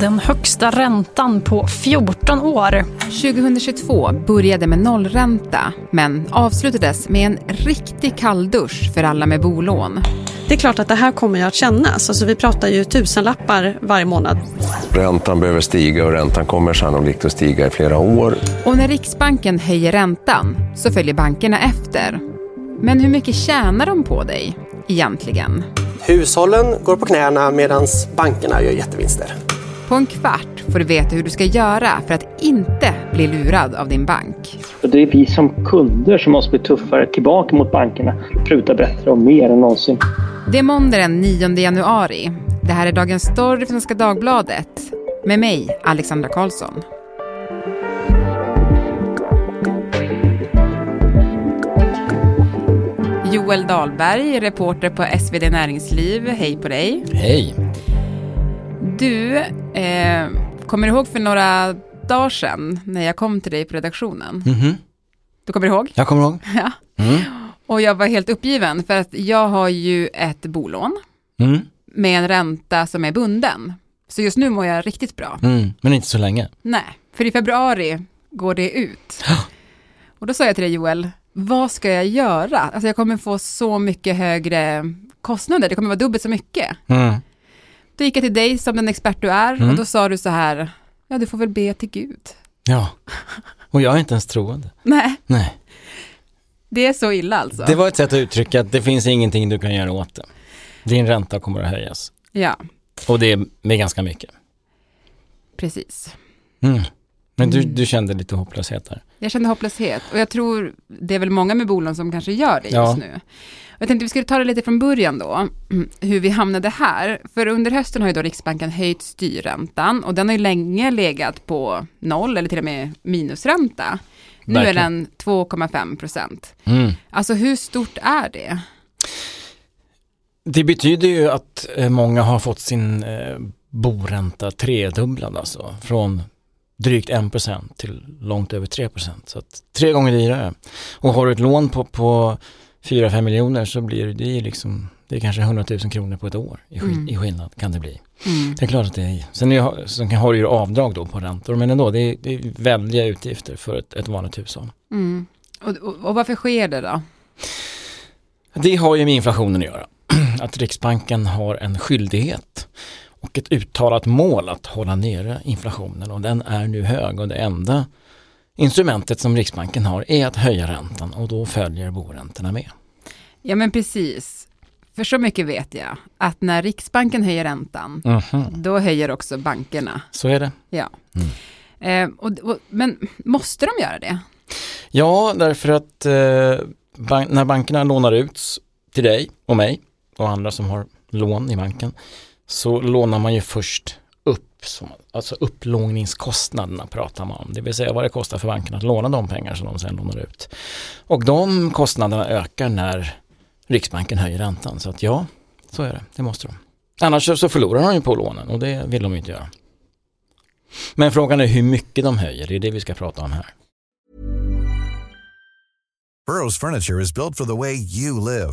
Den högsta räntan på 14 år. 2022 började med nollränta men avslutades med en riktig kalldusch för alla med bolån. Det är klart att det här kommer ju att kännas. Alltså vi pratar ju tusenlappar varje månad. Räntan behöver stiga och räntan kommer sannolikt att stiga i flera år. Och när Riksbanken höjer räntan så följer bankerna efter. Men hur mycket tjänar de på dig egentligen? Hushållen går på knäna medan bankerna gör jättevinster. På en kvart får du veta hur du ska göra för att inte bli lurad av din bank. Det är vi som kunder som måste bli tuffare tillbaka mot bankerna, pruta bättre och mer än någonsin. Det är måndag den 9 januari. Det här är Dagens Story från Svenska Dagbladet med mig, Alexandra Karlsson. Joel Dahlberg, reporter på SvD Näringsliv. Hej på dig. Hej. Du, eh, kommer du ihåg för några dagar sedan när jag kom till dig på redaktionen? Mhm. Du kommer ihåg? Jag kommer ihåg. Ja. Mm. Och jag var helt uppgiven för att jag har ju ett bolån Mm. med en ränta som är bunden. Så just nu mår jag riktigt bra. Mm. Men inte så länge. Nej, för i februari går det ut. Och då sa jag till dig Joel, vad ska jag göra? Alltså jag kommer få så mycket högre kostnader, det kommer vara dubbelt så mycket. Då gick jag till dig som den expert du är Mm. och då sa du så här, ja du får väl be till Gud. Ja. Och jag är inte ens troende. Nej, Nej. det är så illa alltså. Det var ett sätt att uttrycka att det finns ingenting du kan göra åt det. Din ränta kommer att höjas. Ja, Och det är med ganska mycket. precis. Mm. Men du, Mm. du kände lite hopplöshet där. Jag kände hopplöshet och jag tror det är väl många med bolån som kanske gör det just Ja. nu. Jag tänkte vi skulle ta det lite från början då, hur vi hamnade här. För under hösten har ju då Riksbanken höjt styrräntan och den har ju länge legat på noll eller till och med minusränta. Nu är Verkligen. den 2,5 procent. Mm. Alltså hur stort är det? Det betyder ju att eh, många har fått sin eh, boränta tredubblad alltså. Från drygt 1% till långt över 3%. Så att tre gånger dyrare. Och har du ett lån på, på 4-5 miljoner så blir det ju liksom, det är kanske 100 000 kronor på ett år i, skill- Mm. i skillnad kan det bli. Mm. Det är klart att det är, sen, är, sen har du ju avdrag då på räntor men ändå, det är, det är väldiga utgifter för ett, ett vanligt hushåll. Mm. Och, och, och varför sker det då? Det har ju med inflationen att göra. Att Riksbanken har en skyldighet och ett uttalat mål att hålla nere inflationen och den är nu hög och det enda instrumentet som Riksbanken har är att höja räntan och då följer boräntorna med. Ja men precis. För så mycket vet jag, att när Riksbanken höjer räntan, Mhm. då höjer också bankerna. Så är det. Ja. Mm. Eh, och, och, men måste de göra det? Ja, därför att eh, bank, när bankerna lånar ut till dig och mig och andra som har lån i banken så lånar man ju först upp, som, alltså upplåningskostnaderna pratar man om, det vill säga vad det kostar för banken att låna de pengar som de sen lånar ut. Och de kostnaderna ökar när Riksbanken höjer räntan, så att ja, så är det, det måste de. Annars så- förlorar de ju på lånen och det vill de ju inte göra. Men frågan är hur mycket de höjer, det är det vi ska prata om här. Burrow's furniture is built for the way you live.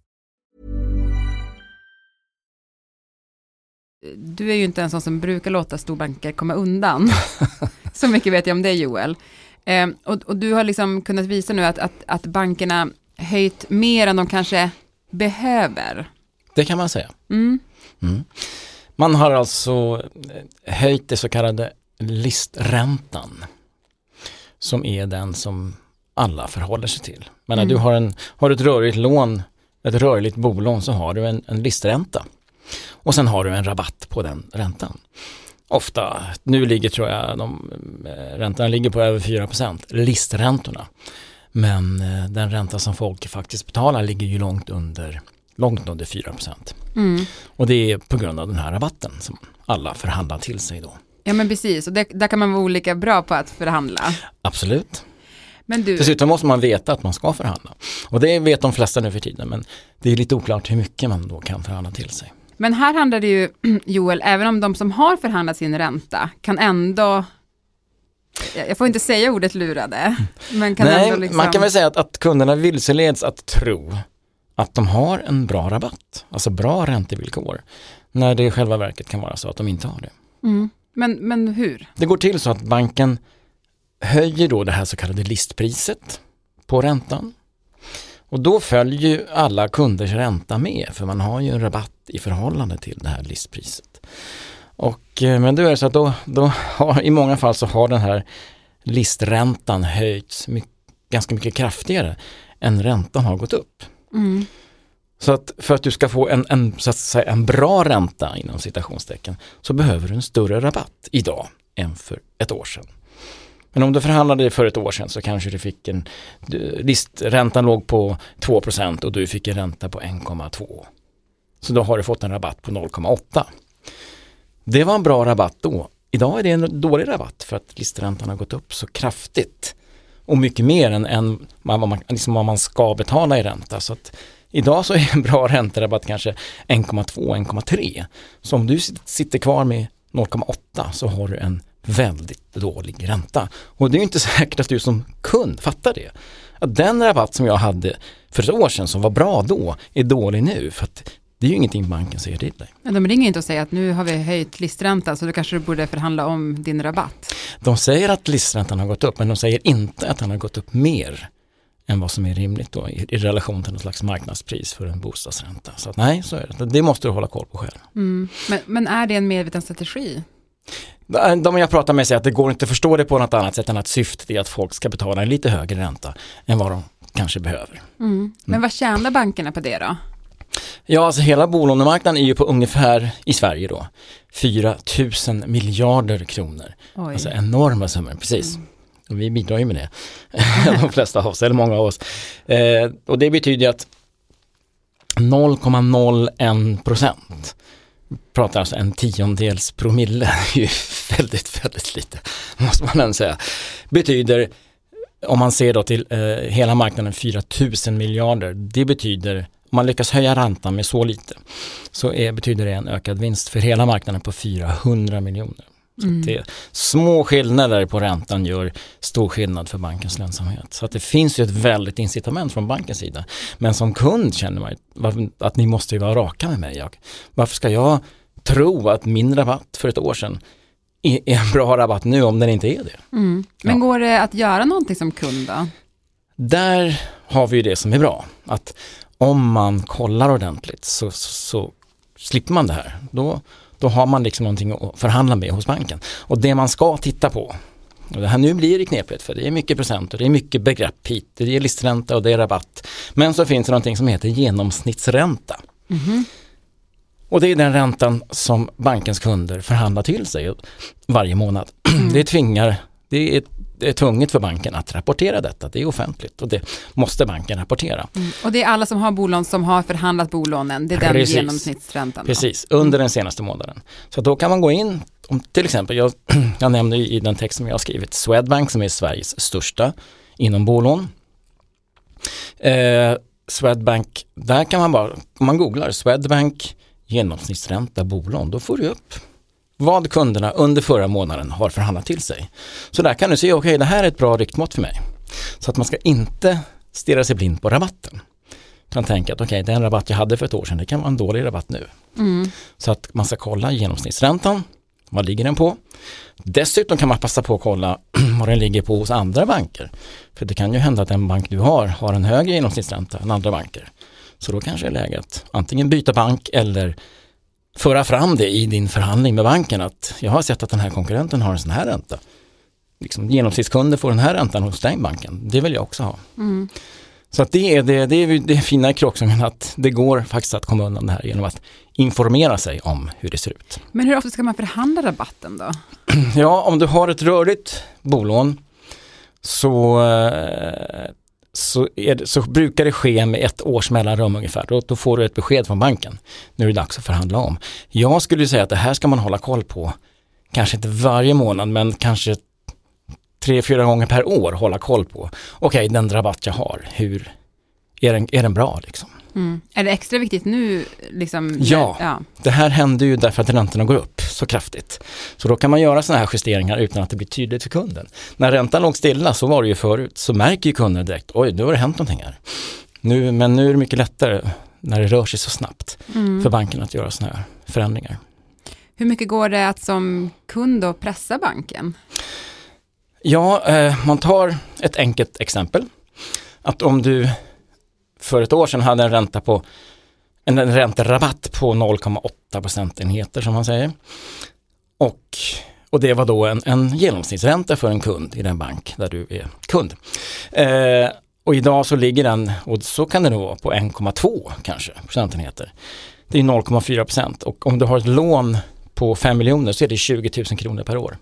Du är ju inte en sån som brukar låta storbanker komma undan. så mycket vet jag om dig Joel. Eh, och, och du har liksom kunnat visa nu att, att, att bankerna höjt mer än de kanske behöver. Det kan man säga. Mm. Mm. Man har alltså eh, höjt det så kallade listräntan som är den som alla förhåller sig till. Men när Mm. du har, en, har ett rörligt lån, ett rörligt bolån så har du en, en listränta och sen har du en rabatt på den räntan. Ofta, nu ligger tror jag, de, eh, räntan ligger på över 4% listräntorna. Men eh, den ränta som folk faktiskt betalar ligger ju långt under, långt under 4 Mm. och det är på grund av den här rabatten som alla förhandlar till sig då. Ja men precis, och det, där kan man vara olika bra på att förhandla. Absolut. Men du, Dessutom måste man veta att man ska förhandla. Och det vet de flesta nu för tiden, men det är lite oklart hur mycket man då kan förhandla till sig. Men här handlar det ju, Joel, även om de som har förhandlat sin ränta kan ändå, jag får inte säga ordet lurade, men kan Nej, ändå liksom, man kan väl säga att, att kunderna vilseleds att tro att de har en bra rabatt, alltså bra räntevillkor, när det i själva verket kan vara så att de inte har det. mm. men, men hur? Det går till så att banken höjer då det här så kallade listpriset på räntan. Och då följer ju alla kunders ränta med för man har ju en rabatt i förhållande till det här listpriset. Och, eh, men då är det så att då, då har, i många fall så har den här listräntan höjts my, ganska mycket kraftigare än räntan har gått upp. Mm. Så att för att du ska få en, en, så att säga, en bra ränta inom citationstecken så behöver du en större rabatt idag än för ett år sedan. Men om du förhandlade för ett år sedan så kanske du fick en, listräntan låg på 2% och du fick en ränta på 1,2. Så då har du fått en rabatt på 0,8. Det var en bra rabatt då. Idag är det en dålig rabatt för att listräntan har gått upp så kraftigt. Och mycket mer än, än vad, man, liksom vad man ska betala i ränta. Så att idag så är en bra ränterabatt kanske 1,2-1,3. Så om du sitter kvar med 0,8 så har du en väldigt dålig ränta. Och det är ju inte säkert att du som kund fattar det. Att den rabatt som jag hade för ett år sedan som var bra då är dålig nu. För att det är ju ingenting banken säger till dig. Men de ringer inte och säger att nu har vi höjt listräntan så då kanske du borde förhandla om din rabatt. De säger att listräntan har gått upp men de säger inte att den har gått upp mer än vad som är rimligt då i, i relation till något slags marknadspris för en bostadsränta. Så att, nej, så är det. Det måste du hålla koll på själv. Mm. Men, men är det en medveten strategi? De jag pratar med säger att det går inte att förstå det på något annat sätt än att syftet är att folk ska betala en lite högre ränta än vad de kanske behöver. Mm. Men vad tjänar bankerna på det då? Ja, alltså hela bolånemarknaden är ju på ungefär i Sverige då 4 000 miljarder kronor. Oj. Alltså enorma summor, precis. Och vi bidrar ju med det, de flesta av oss, eller många av oss. Eh, och det betyder att 0,01 procent, pratar alltså en tiondels promille, det är ju väldigt, väldigt lite, måste man ändå säga, betyder, om man ser då till eh, hela marknaden 4 000 miljarder, det betyder, om man lyckas höja räntan med så lite, så är, betyder det en ökad vinst för hela marknaden på 400 miljoner. Så att det, små skillnader på räntan gör stor skillnad för bankens lönsamhet. Så att det finns ju ett väldigt incitament från bankens sida. Men som kund känner man att ni måste ju vara raka med mig. Jag. Varför ska jag tro att min rabatt för ett år sedan är är en bra rabatt nu om den inte är det? Mm. Men Ja. går det att göra någonting som kund då? Där har vi ju det som är bra. Att om man kollar ordentligt så, så, så slipper man det här. Då, då har man liksom någonting att förhandla med hos banken. Och det man ska titta på, och det här nu blir det knepigt för det är mycket procent och det är mycket begrepp hit, det är listränta och det är rabatt. Men så finns det någonting som heter genomsnittsränta. Och det är den räntan som bankens kunder förhandlar till sig varje månad. Det tvingar, det är, det är tvunget för banken att rapportera detta, det är offentligt och det måste banken rapportera. Och det är alla som har bolån som har förhandlat bolånen, det är den Precis. genomsnittsräntan. Precis, under den senaste månaden. Så då kan man gå in, om till exempel, jag, jag nämnde i den text som jag har skrivit, Swedbank som är Sveriges största inom bolån. Eh, Swedbank, där kan man bara, om man googlar Swedbank genomsnittsränta bolån, då får du upp vad kunderna under förra månaden har förhandlat till sig. Så där kan du se, okej det här är ett bra riktmått för mig. Så att man ska inte stirra sig blind på rabatten. Utan tänka att okej, den rabatt jag hade för ett år sedan, det kan vara en dålig rabatt nu. Mm. Så att man ska kolla genomsnittsräntan, vad ligger den på? Dessutom kan man passa på att kolla vad den ligger på hos andra banker. För det kan ju hända att den bank du har har en högre genomsnittsränta än andra banker. Så då kanske det är läge att antingen byta bank eller föra fram det i din förhandling med banken att jag har sett att den här konkurrenten har en sån här ränta. Liksom, genomsnittskunder får den här räntan hos den banken, det vill jag också ha. Mm. Så att det är det, det, är det fina i Kroxungen att det går faktiskt att komma undan det här genom att informera sig om hur det ser ut. Men hur ofta ska man förhandla rabatten då? Ja, om du har ett rörligt bolån så, eh, så, är det, så brukar det ske med ett års mellanrum ungefär. Då, då får du ett besked från banken. Nu är det dags att förhandla om. Jag skulle säga att det här ska man hålla koll på kanske inte varje månad, men kanske tre, fyra gånger per år hålla koll på. Okej, den rabatt jag har, hur, är den, är den bra liksom? Mm. Är det extra viktigt nu? Liksom, Ja. ja. Det här händer ju därför att räntorna går upp så kraftigt. Så då kan man göra sådana här justeringar utan att det blir tydligt för kunden. När räntan låg stilla, så var det ju förut, så märker ju kunden direkt, oj, nu har det hänt någonting här. Nu, men nu är det mycket lättare när det rör sig så snabbt Mm. för banken att göra sådana här förändringar. Hur mycket går det att som kund då pressa banken? Ja, eh, man tar ett enkelt exempel. Att om du för ett år sedan hade en ränta på en ränterabatt på 0,8 procentenheter som man säger. Och, och det var då en, en genomsnittsränta för en kund i den bank där du är kund. Eh, och idag så ligger den, och så kan det nog vara, på 1,2 kanske procentenheter. Det är 0,4 procent och om du har ett lån på 5 miljoner så är det 20 000 kronor per år.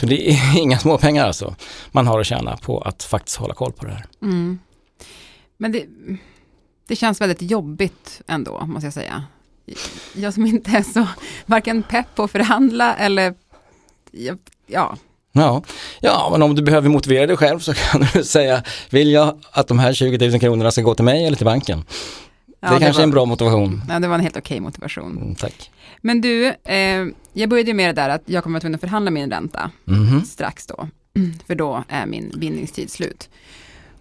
Så det är inga små pengar alltså man har att tjäna på att faktiskt hålla koll på det här. Mm. Men det, det känns väldigt jobbigt ändå, måste jag säga. Jag som inte är så, varken pepp på att förhandla eller, ja, ja. Ja. men om du behöver motivera dig själv så kan du säga, vill jag att de här 20 000 kronorna ska gå till mig eller till banken? ja det kanske var, är en bra motivation. Ja, det var en helt okej motivation. Mm, tack. Men du, eh, jag började ju med det där att jag kommer att vara tvungen att förhandla min ränta Mhm. strax då, för då är min bindningstid slut.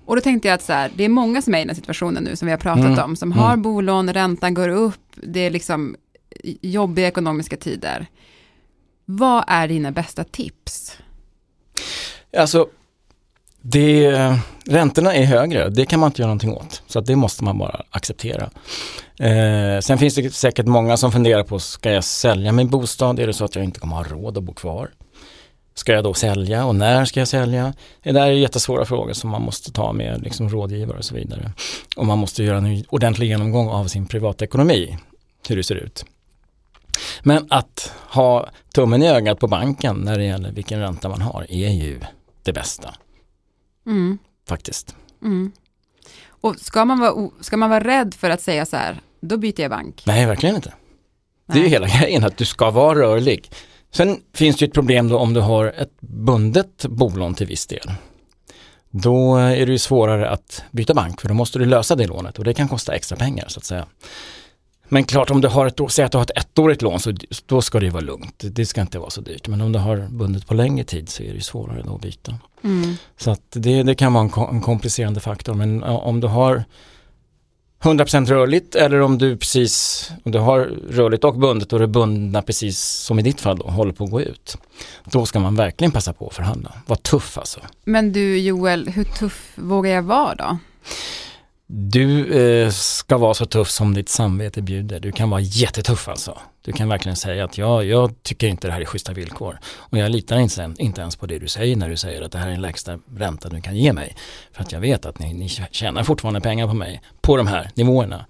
Och då tänkte jag att så här, det är många som är i den här situationen nu som vi har pratat Mm. om, som Mm. har bolån, räntan går upp, det är liksom jobbiga ekonomiska tider. Vad är dina bästa tips? Alltså, det, räntorna är högre, det kan man inte göra någonting åt. Så det måste man bara acceptera. Eh, sen finns det säkert många som funderar på, ska jag sälja min bostad? Är det så att jag inte kommer ha råd att bo kvar? Ska jag då sälja och när ska jag sälja? Det där är jättesvåra frågor som man måste ta med liksom rådgivare och så vidare. Och man måste göra en ordentlig genomgång av sin privatekonomi, hur det ser ut. Men att ha tummen i ögat på banken när det gäller vilken ränta man har är ju det bästa Mm, faktiskt. mm. Och ska man, vara, ska man vara rädd för att säga så här, då byter jag bank? Nej, verkligen inte. Det är ju Nej. hela grejen att du ska vara rörlig. Sen finns det ett problem då om du har ett bundet bolån till viss del. Då är det ju svårare att byta bank för då måste du lösa det lånet och det kan kosta extra pengar så att säga. Men klart om du har ett, säg att du har ett ettårigt lån så då ska det ju vara lugnt. Det ska inte vara så dyrt. Men om du har bundet på längre tid så är det ju svårare då att byta. Mm. Så att det, det kan vara en, en komplicerande faktor. Men om du har 100% rörligt eller om du precis, om du har rörligt och bundet och det bundna precis som i ditt fall då, håller på att gå ut. Då ska man verkligen passa på att förhandla. Var tuff alltså. Men du Joel, hur tuff vågar jag vara då? Du eh, ska vara så tuff som ditt samvete bjuder. Du kan vara jättetuff alltså. Du kan verkligen säga att ja, jag tycker inte det här är schyssta villkor. Och jag litar inte, inte ens på det du säger när du säger att det här är den lägsta ränta du kan ge mig. För att jag vet att ni, ni tjänar fortfarande pengar på mig på de här nivåerna.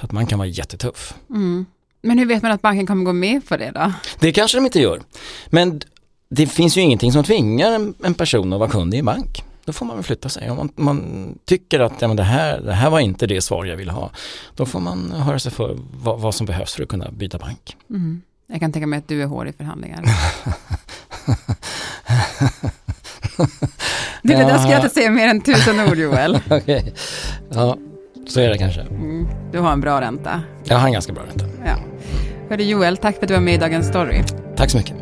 Så att man kan vara jättetuff. Mm. Men hur vet man att banken kommer gå med på det då? Det kanske de inte gör. Men det finns ju ingenting som tvingar en, en person att vara kund i en bank. Då får man väl flytta sig. Om man, man tycker att ja, men det, här, det här var inte det svar jag ville ha. Då får man höra sig för vad, vad som behövs för att kunna byta bank. Mm. Jag kan tänka mig att du är hård i förhandlingar. Det där ska jag inte säga mer än tusen ord Joel. Okej, ja så är det kanske. Mm. Du har en bra ränta. Jag har en ganska bra ränta. Ja. Hörru Joel, tack för att du var med i Dagens Story. Tack så mycket.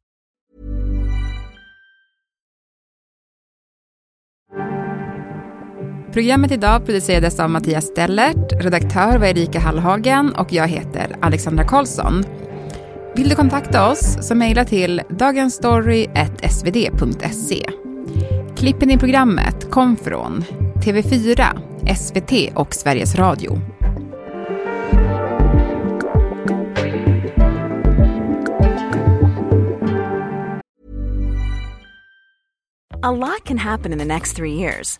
Programmet idag producerades av Mattias Stellert, redaktör var Erika Hallhagen och jag heter Alexandra Karlsson. Vill du kontakta oss så mejla till dagensstory.svd.se. Klippen i programmet kom från TV4, SVT och Sveriges Radio. A lot can happen in the next three years.